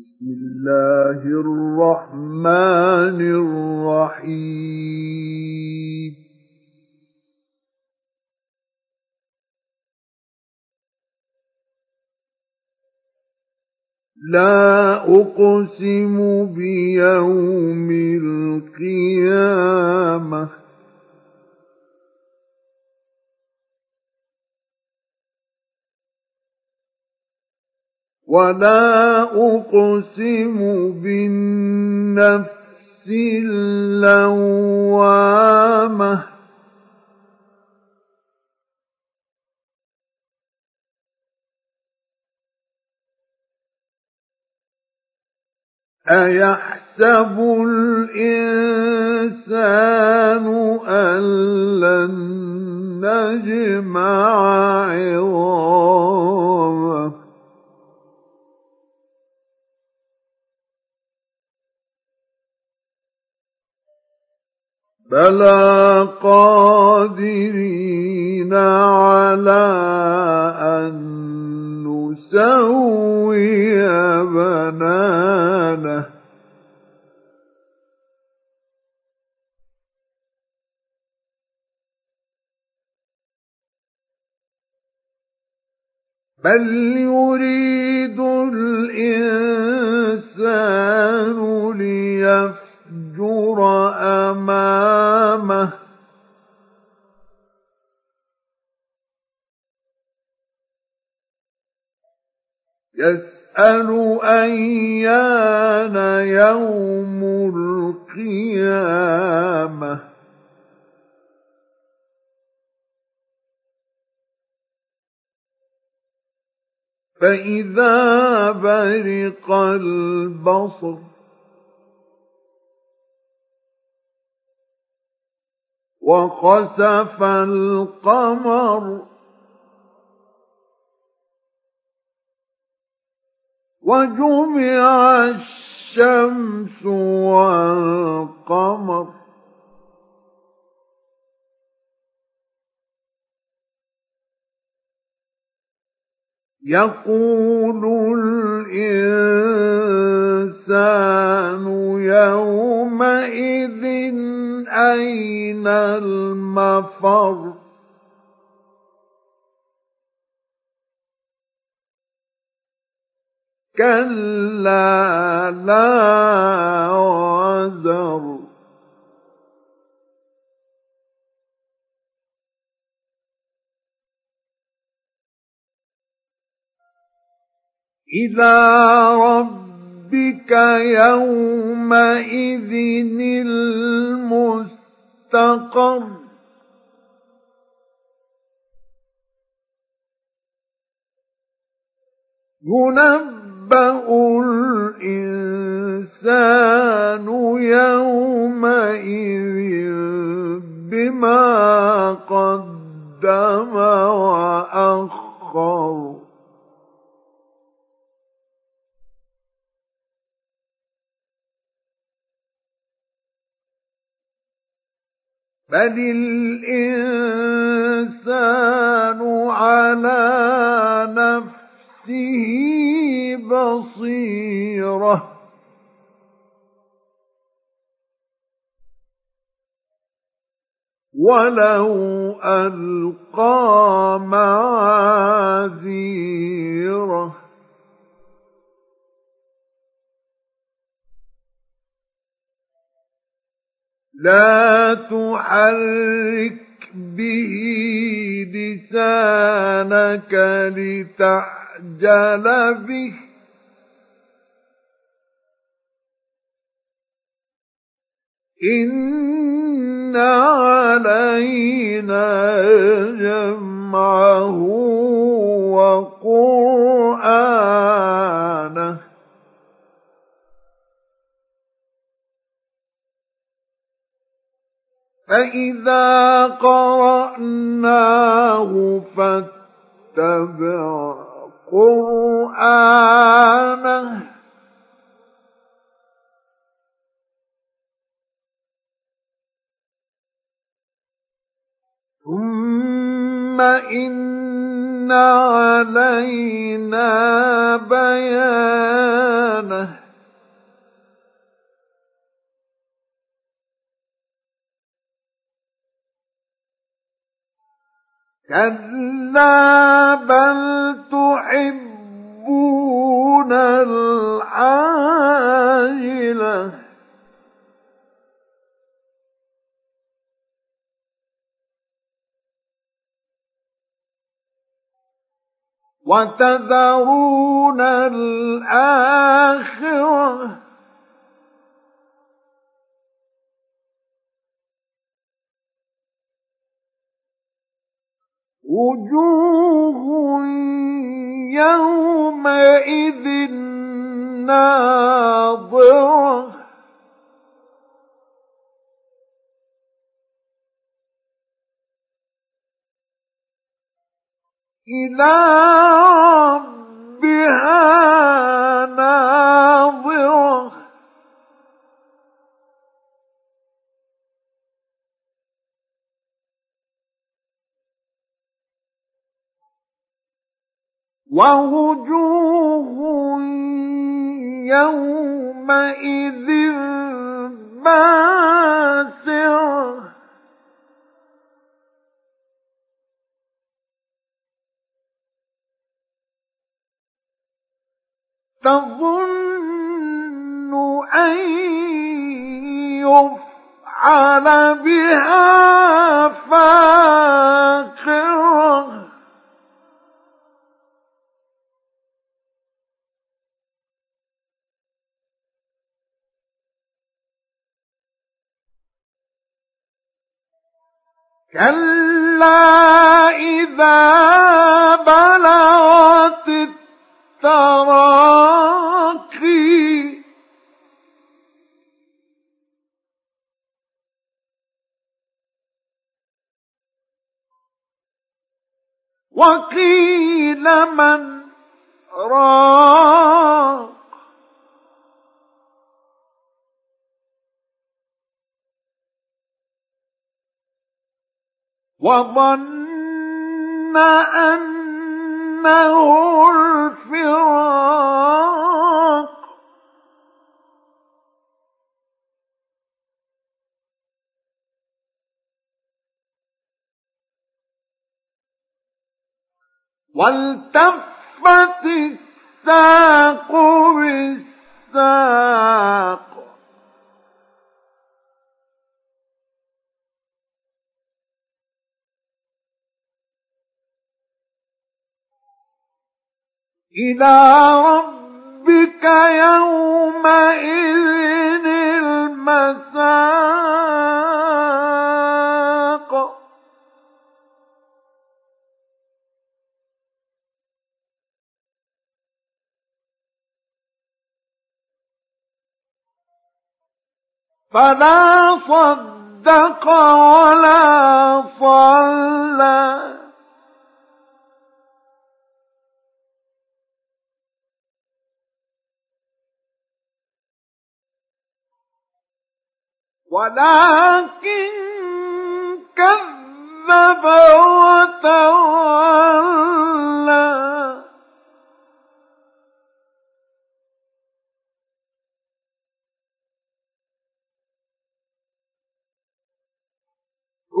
بسم الله الرحمن الرحيم. لا أقسم بيوم ولا أقسم بالنفس اللوامة أيحسب الإنسان أن لن نجمع عظامه بلى قادرين على أن نسوي بنانه بل يريد الإنسان ليفعل يسأل أيان يوم القيامة. فإذا برق البصر وخسف القمر وجمع الشمس والقمر. يقول الإنسان يومئذ أين المفر؟ كلا لا وزر. إلى ربك يومئذ المستقر. ينبأ الإنسان يومئذ بما قدم وأخر. بل الإنسان على نفسه بصيرة. ولو ألقى معاذيره. لا تحرك به لسانك لتعجل به. إن علينا جمعه وقرآنه فإذا قرأناه فاتبع قرآنه إن علينا بيانه. كلا بل تحبون وتذرون الآخرة. وجوه يومئذ ناظرة إلى ربها ناظرة. ووجوه يومئذ باسرة. تظن أن يفعل بها فاقرة. كلا إذا بلغت وقيل من راق. وظن أن إنه الفراق. والتفت الساق بالساق. إلى ربك يومئذ فلا صدق ولا صلى. ولكن كذب وتولى.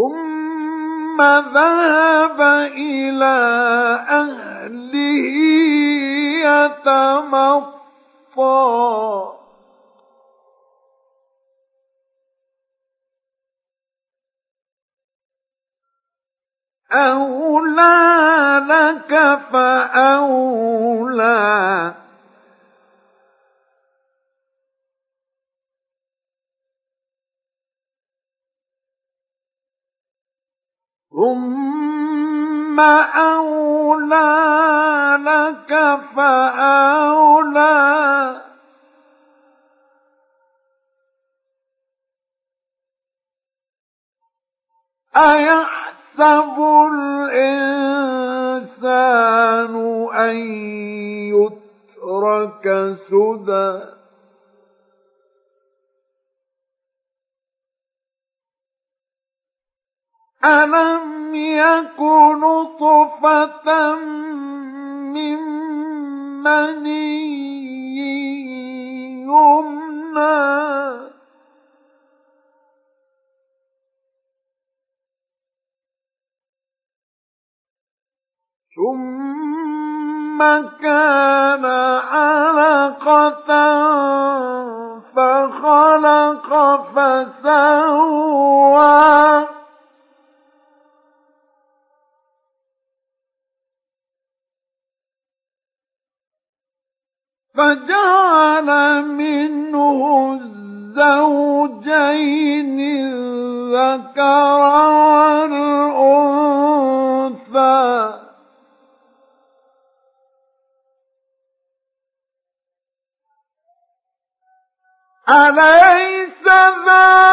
ثم ذهب إلى أهله يتمطى. أولى لك فأولى. ثم أولى لك فأولى أيحسن يحسب الإنسان أن يترك سدى ألم يكن نطفة من مني ثم كان علقة فخلق فسوى. فجعل منه الزوجين الذكر والأنثى. أليس ذلك